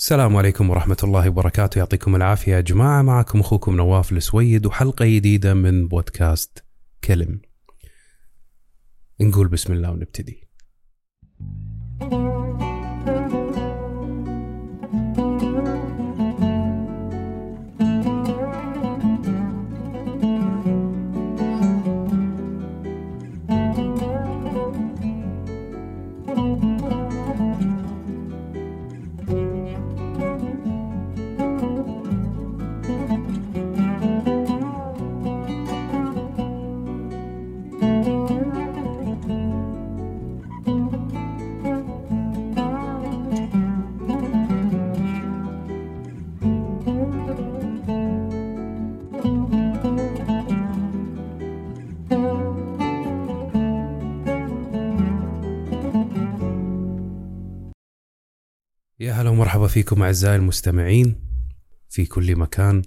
السلام عليكم ورحمة الله وبركاته. يعطيكم العافية يا جماعة. معكم أخوكم نواف السويد وحلقة جديدة من بودكاست كلم. نقول بسم الله ونبتدي. يا هلا ومرحبا فيكم أعزائي المستمعين في كل مكان.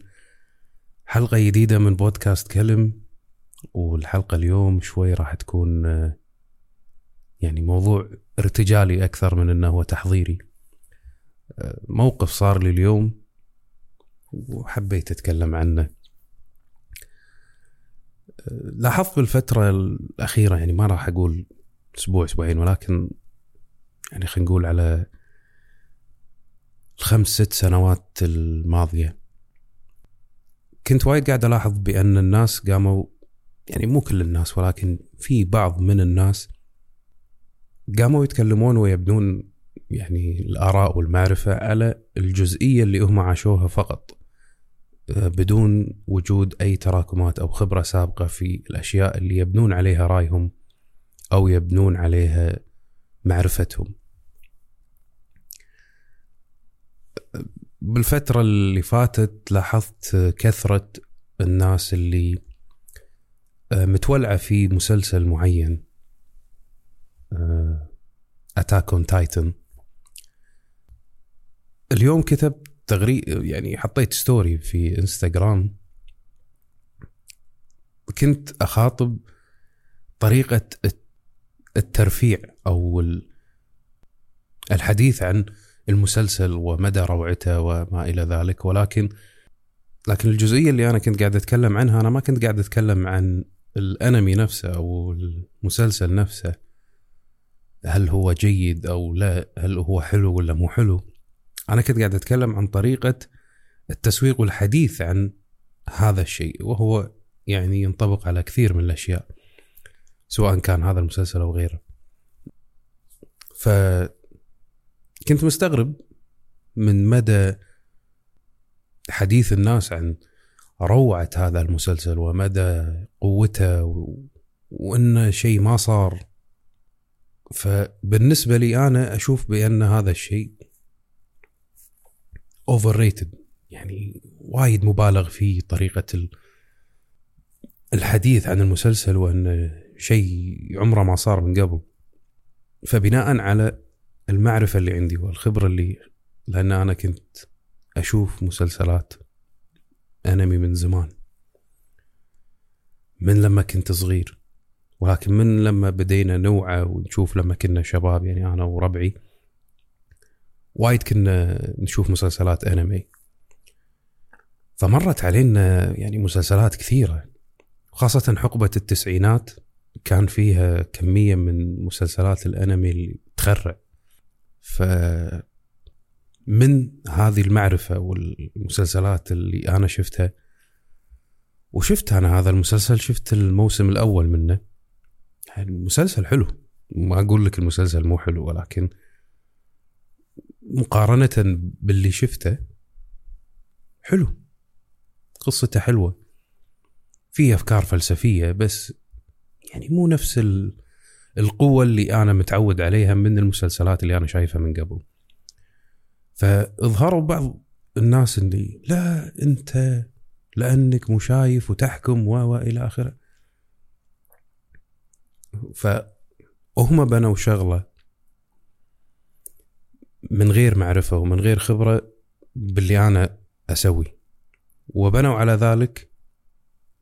حلقة جديدة من بودكاست كلم والحلقة اليوم شوي راح تكون آه، يعني موضوع ارتجالي أكثر من أنه هو تحضيري. آه، موقف صار لي اليوم وحبيت أتكلم عنه. آه، لاحظت بالفترة الأخيرة يعني ما راح أقول أسبوع أسبوعين ولكن يعني خلينا نقول على الخمس ست سنوات الماضية. كنت وايد قاعد ألاحظ بأن الناس قاموا يعني مو كل الناس ولكن في بعض من الناس قاموا يتكلمون ويبنون يعني الآراء والمعرفة على الجزئية اللي هم عاشوها فقط آه، بدون وجود أي تراكمات أو خبرة سابقة في الأشياء اللي يبنون عليها رأيهم أو يبنون عليها معرفتهم. بالفترة اللي فاتت لاحظت كثرة الناس اللي آه، متولعة في مسلسل معين Attack on Titan اليوم كتبت تغريـ يعني حطيت story في انستغرام كنت أخاطب طريقة الترفيع أو الحديث عن المسلسل ومدى روعته وما إلى ذلك. ولكن لكن الجزئية اللي أنا كنت قاعد أتكلم عنها أنا ما كنت قاعد أتكلم عن الأنمي نفسه أو المسلسل نفسه. هل هو جيد أو لا؟ هل هو حلو ولا مو حلو؟ أنا كنت قاعد أتكلم عن طريقة التسويق والحديث عن هذا الشيء وهو يعني ينطبق على كثير من الأشياء سواء كان هذا المسلسل أو غيره. ف كنت مستغرب من مدى حديث الناس عن روعة هذا المسلسل ومدى قوته و... وإنه شيء ما صار. فبالنسبة لي أنا أشوف بأن هذا الشيء overrated يعني وايد مبالغ في طريقة الحديث عن المسلسل وانه شيء عمره ما صار من قبل. فبناء على المعرفة اللي عندي والخبرة اللي لأن أنا كنت أشوف مسلسلات أنمي من زمان. من لما كنت صغير. ولكن من لما بدينا نوعى ونشوف لما كنا شباب يعني أنا وربعي وايد كنا نشوف مسلسلات أنمي. فمرت علينا يعني مسلسلات كثيرة. خاصة حقبة التسعينات كان فيها كمية من مسلسلات الأنمي اللي تخرع. ف من هذه المعرفة والمسلسلات اللي أنا شفتها وشفت أنا هذا المسلسل شفت الموسم الأول منه. المسلسل حلو. ما أقول لك المسلسل مو حلو ولكن مقارنة باللي شفته حلو. قصته حلوة. في أفكار فلسفية بس يعني مو نفس ال... القوة اللي أنا متعود عليها من المسلسلات اللي أنا شايفها من قبل. فإظهروا بعض الناس اللي لا أنت لأنك مو شايف وتحكم و آخره. فهم بنوا شغلة من غير معرفة ومن غير خبرة باللي أنا أسوي. وبنوا على ذلك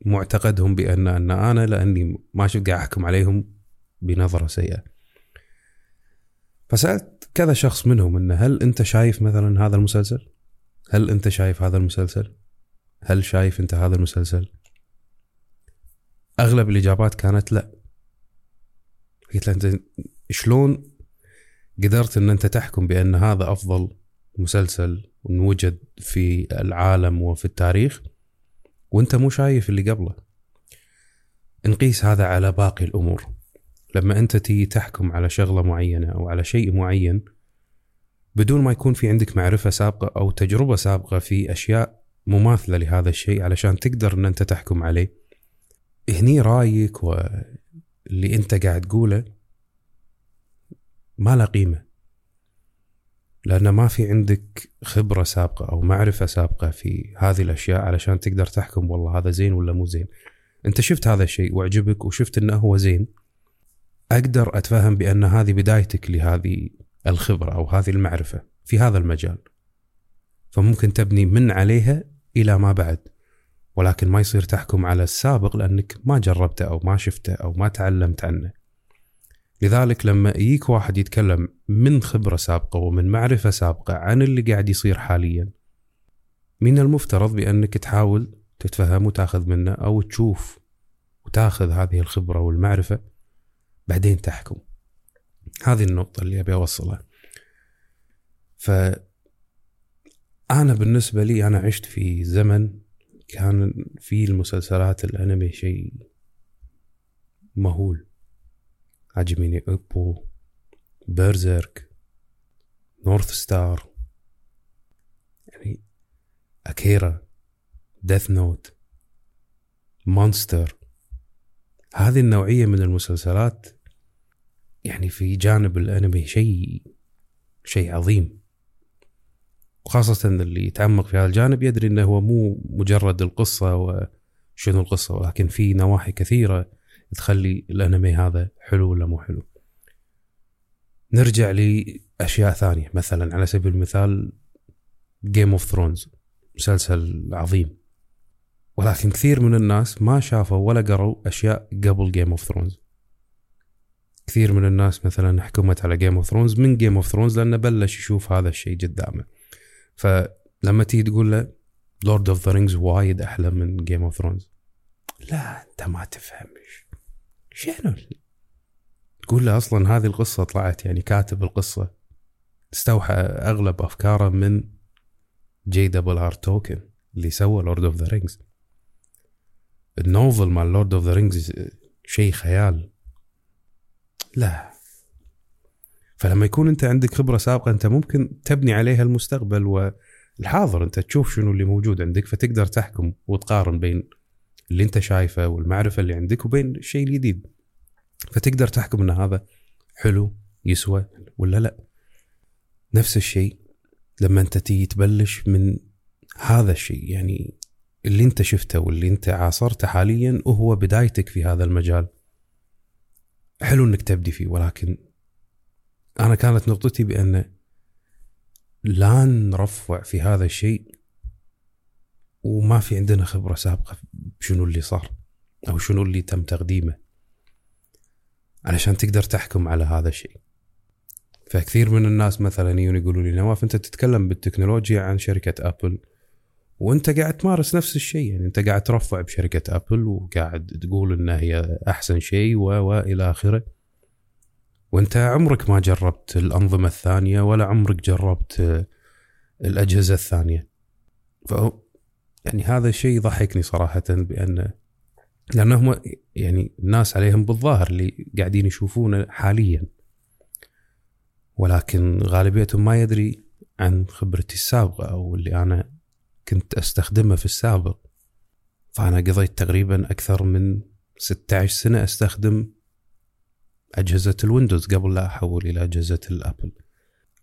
معتقدهم بأن أن أنا لأني ما قاعد أحكم عليهم بنظرة سيئة فسألت كذا شخص منهم إنه هل أنت شايف مثلا هذا المسلسل؟ هل أنت شايف هذا المسلسل؟ هل شايف أنت هذا المسلسل؟ أغلب الإجابات كانت لا قلت له أنت شلون قدرت إن أنت تحكم بأن هذا أفضل مسلسل وجد في العالم وفي التاريخ وأنت مو شايف اللي قبله نقيس هذا على باقي الأمور لما أنت تيجي تحكم على شغلة معينة أو على شيء معين بدون ما يكون في عندك معرفة سابقة أو تجربة سابقة في أشياء مماثلة لهذا الشيء علشان تقدر إن أنت تحكم عليه هني رأيك واللي أنت قاعد تقوله ما له قيمة لأن ما في عندك خبرة سابقة أو معرفة سابقة في هذه الأشياء علشان تقدر تحكم والله هذا زين ولا مو زين. أنت شفت هذا الشيء وعجبك وشفت إنه هو زين أقدر أتفهم بأن هذه بدايتك لهذه الخبرة أو هذه المعرفة في هذا المجال. فممكن تبني من عليها إلى ما بعد ولكن ما يصير تحكم على السابق لأنك ما جربته أو ما شفته أو ما تعلمت عنه. لذلك لما يجيك واحد يتكلم من خبرة سابقة ومن معرفة سابقة عن اللي قاعد يصير حاليا من المفترض بأنك تحاول تتفهم وتاخذ منه أو تشوف وتاخذ هذه الخبرة والمعرفة بعدين تحكم. هذه النقطة اللي أبي أوصلها. ف أنا بالنسبة لي أنا عشت في زمن كان في المسلسلات الأنمي شيء مهول. عجبني أوبو بيرزيرك نورث ستار يعني أكيرا ديث نوت مونستر. هذه النوعية من المسلسلات يعني في جانب الأنمي شيء شيء عظيم وخاصة اللي يتعمق في هذا الجانب يدري إنه هو مو مجرد القصة وشنو القصة ولكن في نواحي كثيرة تخلي الأنمي هذا حلو ولا مو حلو. نرجع لأشياء ثانية مثلا على سبيل المثال Game of Thrones مسلسل عظيم ولكن كثير من الناس ما شافوا ولا قروا أشياء قبل Game of Thrones كثير من الناس مثلا حكمت على Game of Thrones من Game of Thrones لأنه بلش يشوف هذا الشيء قدامه. فلما تيجي تقول له Lord of the Rings وايد أحلى من Game of Thrones لا أنت ما تفهم. شنو؟ تقول له أصلا هذه القصة طلعت يعني كاتب القصة. استوحى أغلب أفكاره من J double R Tolkien اللي سوى Lord of the Rings ال novel مال Lord of the Rings شيء خيال. لا. فلما يكون أنت عندك خبرة سابقة أنت ممكن تبني عليها المستقبل والحاضر. أنت تشوف شنو اللي موجود عندك فتقدر تحكم وتقارن بين اللي أنت شايفه والمعرفة اللي عندك وبين الشيء الجديد فتقدر تحكم إن هذا حلو يسوى ولا لا. نفس الشيء لما أنت تيجي تبلش من هذا الشيء. يعني اللي انت شفته واللي انت عاصرته حاليا وهو بدايتك في هذا المجال. حلو انك تبدي فيه ولكن أنا كانت نقطتي بأن لا نرفع في هذا الشيء وما في عندنا خبرة سابقة بشنو اللي صار أو شنو اللي تم تقديمه علشان تقدر تحكم على هذا الشيء. فكثير من الناس مثلا يقولوا لي نواف أنت تتكلم بالتكنولوجيا عن شركة Apple وانت قاعد تمارس نفس الشيء. يعني انت قاعد ترفع بشركة Apple وقاعد تقول انها هي أحسن شيء والى آخره. وانت عمرك ما جربت الأنظمة الثانية ولا عمرك جربت الأجهزة الثانية. ف يعني هذا الشيء يضحكني صراحة بأن لانهم يعني الناس عليهم بالظاهر اللي قاعدين يشوفونه حاليا. ولكن غالبيتهم ما يدري عن خبرتي السابقة أو اللي أنا كنت استخدمه في السابق. فأنا قضيت تقريبا أكثر من 16 سنة أستخدم أجهزة ال Windows قبل لا أحول إلى أجهزة ال Apple.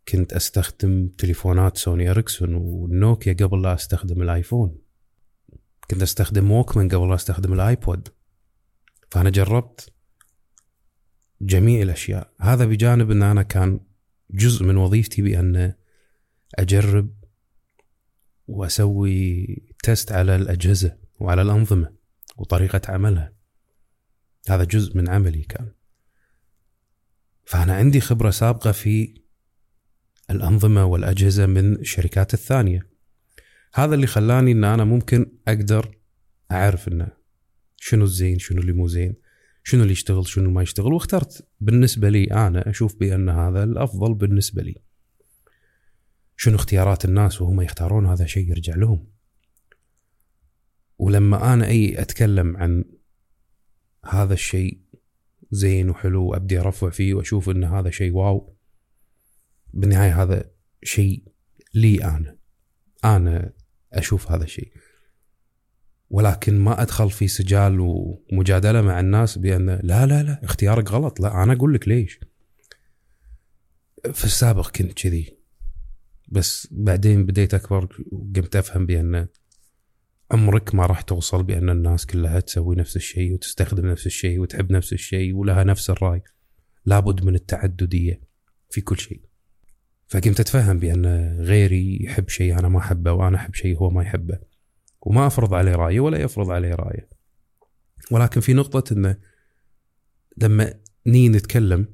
كنت أستخدم تليفونات Sony Ericsson وال Nokia قبل لا أستخدم ال iPhone. كنت أستخدم Walkman قبل لا أستخدم ال iPod. فأنا جربت جميع الأشياء. هذا بجانب إن أنا كان جزء من وظيفتي بأن أجرب وأسوي تيست على الأجهزة وعلى الأنظمة وطريقة عملها. هذا جزء من عملي كان. فأنا عندي خبرة سابقة في الأنظمة والأجهزة من الشركات الثانية. هذا اللي خلاني أن أنا ممكن أقدر أعرف أنه شنو الزين شنو اللي مو زين شنو اللي يشتغل شنو ما يشتغل. واخترت بالنسبة لي أنا أشوف بأن هذا الأفضل بالنسبة لي. شنو اختيارات الناس وهم يختارون هذا شيء يرجع لهم؟ ولما أنا أي أتكلم عن هذا الشيء زين وحلو وأبدي أرفع فيه وأشوف أن هذا شيء واو بالنهاية هذا شيء لي أنا. أنا أشوف هذا الشيء. ولكن ما أدخل في سجال ومجادلة مع الناس بأن لا لا لا اختيارك غلط. لا أنا أقول لك ليش. في السابق كنت كذي. بس بعدين بديت أكبر وقمت أفهم بأن عمرك ما راح توصل بأن الناس كلها تسوي نفس الشيء وتستخدم نفس الشيء وتحب نفس الشيء ولها نفس الرأي. لابد من التعددية في كل شيء. فقمت أتفهم بأن غيري يحب شيء أنا ما أحبه وأنا أحب شيء هو ما يحبه. وما أفرض عليه رأيه ولا يفرض عليه رأيه. ولكن في نقطة انه لما ني نتكلم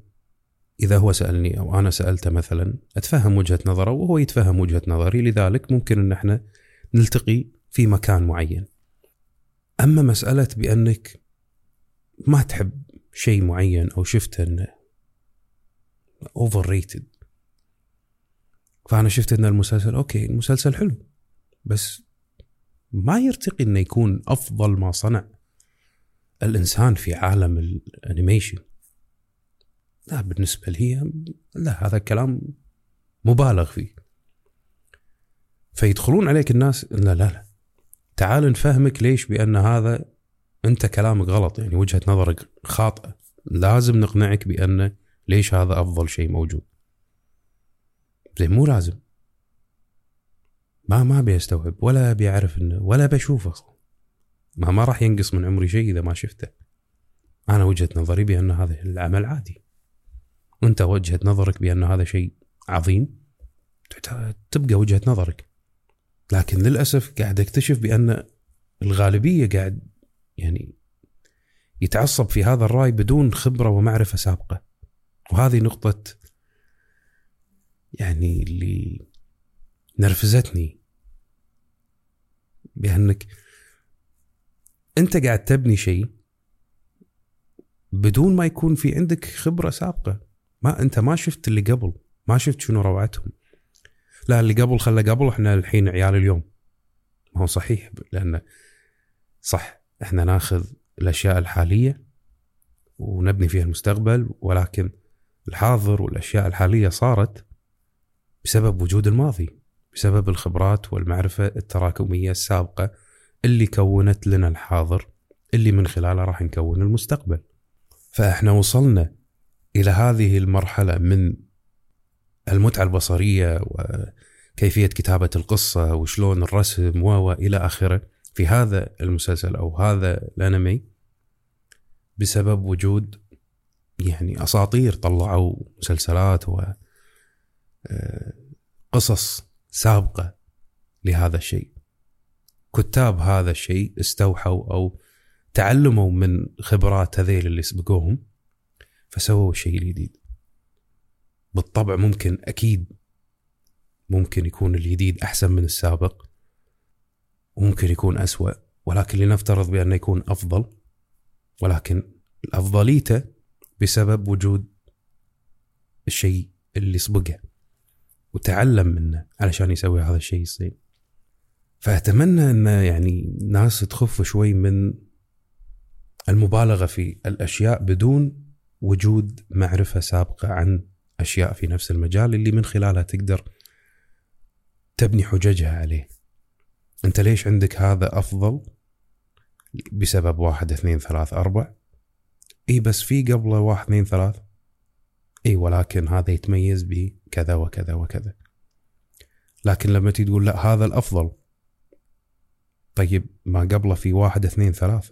إذا هو سألني أو أنا سالته مثلا أتفهم وجهة نظره وهو يتفهم وجهة نظري لذلك ممكن إن إحنا نلتقي في مكان معين. أما مسألة بأنك ما تحب شيء معين أو شفت إنه overrated فأنا شفت إن المسلسل okay المسلسل حلو بس ما يرتقي إنه يكون أفضل ما صنع الإنسان في عالم ال animation. لا بالنسبة لي لا هذا الكلام مبالغ فيه. فيدخلون عليك الناس لا لا لا. تعال نفهمك ليش بأن هذا أنت كلامك غلط يعني وجهة نظرك خاطئة. لازم نقنعك بأن ليش هذا أفضل شيء موجود. زين مو لازم. ما ما أبي أستوعب ولا أبي أعرف إنه ولا بشوفه ما ما راح ينقص من عمري شيء إذا ما شفته. أنا وجهة نظري بأن هذا العمل عادي. وانت وجهة نظرك بأن هذا شيء عظيم. تبقى وجهة نظرك. لكن للأسف قاعد أكتشف بأن الغالبية قاعد يعني يتعصب في هذا الرأي بدون خبرة ومعرفة سابقة. وهذه نقطة يعني اللي نرفزتني بأنك أنت قاعد تبني شيء بدون ما يكون في عندك خبرة سابقة. ما انت ما شفت اللي قبل ما شفت شنو روعتهم. لا اللي قبل خلى قبل إحنا الحين عيال اليوم. ما هو صحيح لأن صح إحنا ناخذ الأشياء الحالية ونبني فيها المستقبل ولكن الحاضر والأشياء الحالية صارت بسبب وجود الماضي بسبب الخبرات والمعرفة التراكمية السابقة اللي كونت لنا الحاضر اللي من خلاله راح نكون المستقبل. فإحنا وصلنا إلى هذه المرحلة من المتعة البصرية وكيفية كتابة القصة وشلون الرسم و إلى آخره في هذا المسلسل أو هذا الأنمي بسبب وجود يعني أساطير طلعوا مسلسلات و آه، قصص سابقة لهذا الشيء. كتاب هذا الشيء استوحوا أو تعلموا من خبرات هذيل اللي سبقوهم فسووا الشيء الجديد. بالطبع ممكن أكيد ممكن يكون الجديد أحسن من السابق وممكن يكون أسوأ ولكن لنفترض بأنه يكون أفضل ولكن الأفضليته بسبب وجود الشيء اللي سبقه وتعلم منه علشان يسوي هذا الشيء يصير فأتمنى أن يعني ناس تخف شوي من المبالغة في الأشياء بدون وجود معرفة سابقة عن أشياء في نفس المجال اللي من خلالها تقدر تبني حججها عليه. أنت ليش عندك هذا أفضل؟ بسبب واحد اثنين ثلاث أربع. اي بس في قبله واحد اثنين ثلاث. اي ولكن هذا يتميز بكذا وكذا وكذا. لكن لما تقول لا هذا الأفضل. طيب ما قبله في واحد اثنين ثلاث.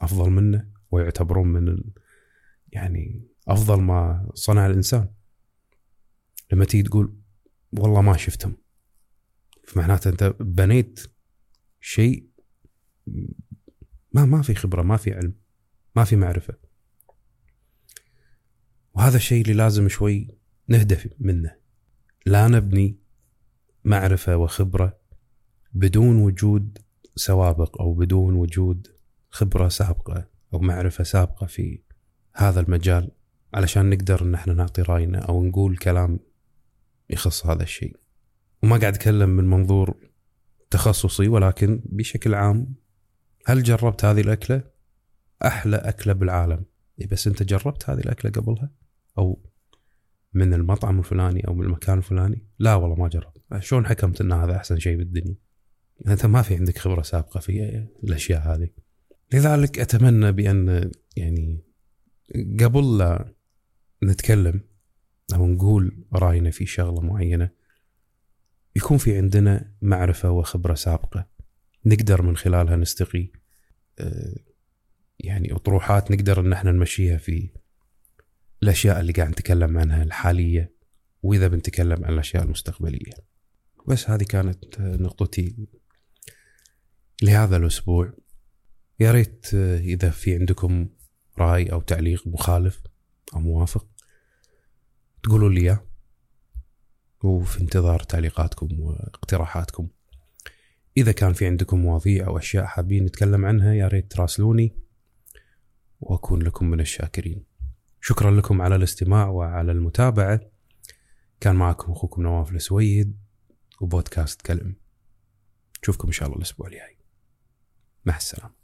أفضل منه ويعتبرون من. يعني أفضل ما صنع الإنسان. لما تيجي تقول والله ما شفتهم فمعناته أنت بنيت شيء ما ما في خبرة ما في علم ما في معرفة. وهذا الشيء اللي لازم شوي نهدف منه. لا نبني معرفة وخبرة بدون وجود سوابق أو بدون وجود خبرة سابقة أو معرفة سابقة في هذا المجال علشان نقدر إن إحنا نعطي رأينا أو نقول كلام يخص هذا الشيء. وما قاعد أتكلم من منظور تخصصي ولكن بشكل عام هل جربت هذه الأكلة؟ أحلى أكلة بالعالم. إيه بس أنت جربت هذه الأكلة قبلها؟ أو من المطعم الفلاني أو من المكان الفلاني؟ لا والله ما جربت. شلون حكمت إن هذا أحسن شيء بالدنيا؟ أنت ما في عندك خبرة سابقة في الأشياء هذه. لذلك أتمنى بأن يعني قبل لا نتكلم أو نقول رأينا في شغلة معينة يكون في عندنا معرفة وخبرة سابقة. نقدر من خلالها نستقي. آه، يعني أطروحات نقدر إن إحنا نمشيها في الأشياء اللي قاعد نتكلم عنها الحالية وإذا بنتكلم عن الأشياء المستقبلية. بس هذه كانت نقطتي لهذا الأسبوع. يا ريت آه، إذا في عندكم رأي أو تعليق مخالف أو موافق تقولوا لي إياه. وفي انتظار تعليقاتكم واقتراحاتكم. إذا كان في عندكم مواضيع أو أشياء حابين نتكلم عنها يا ريت تراسلوني وأكون لكم من الشاكرين. شكرا لكم على الاستماع وعلى المتابعة. كان معكم أخوكم نواف السويد وبودكاست كلم. نشوفكم إن شاء الله الأسبوع الجاي. مع السلامة.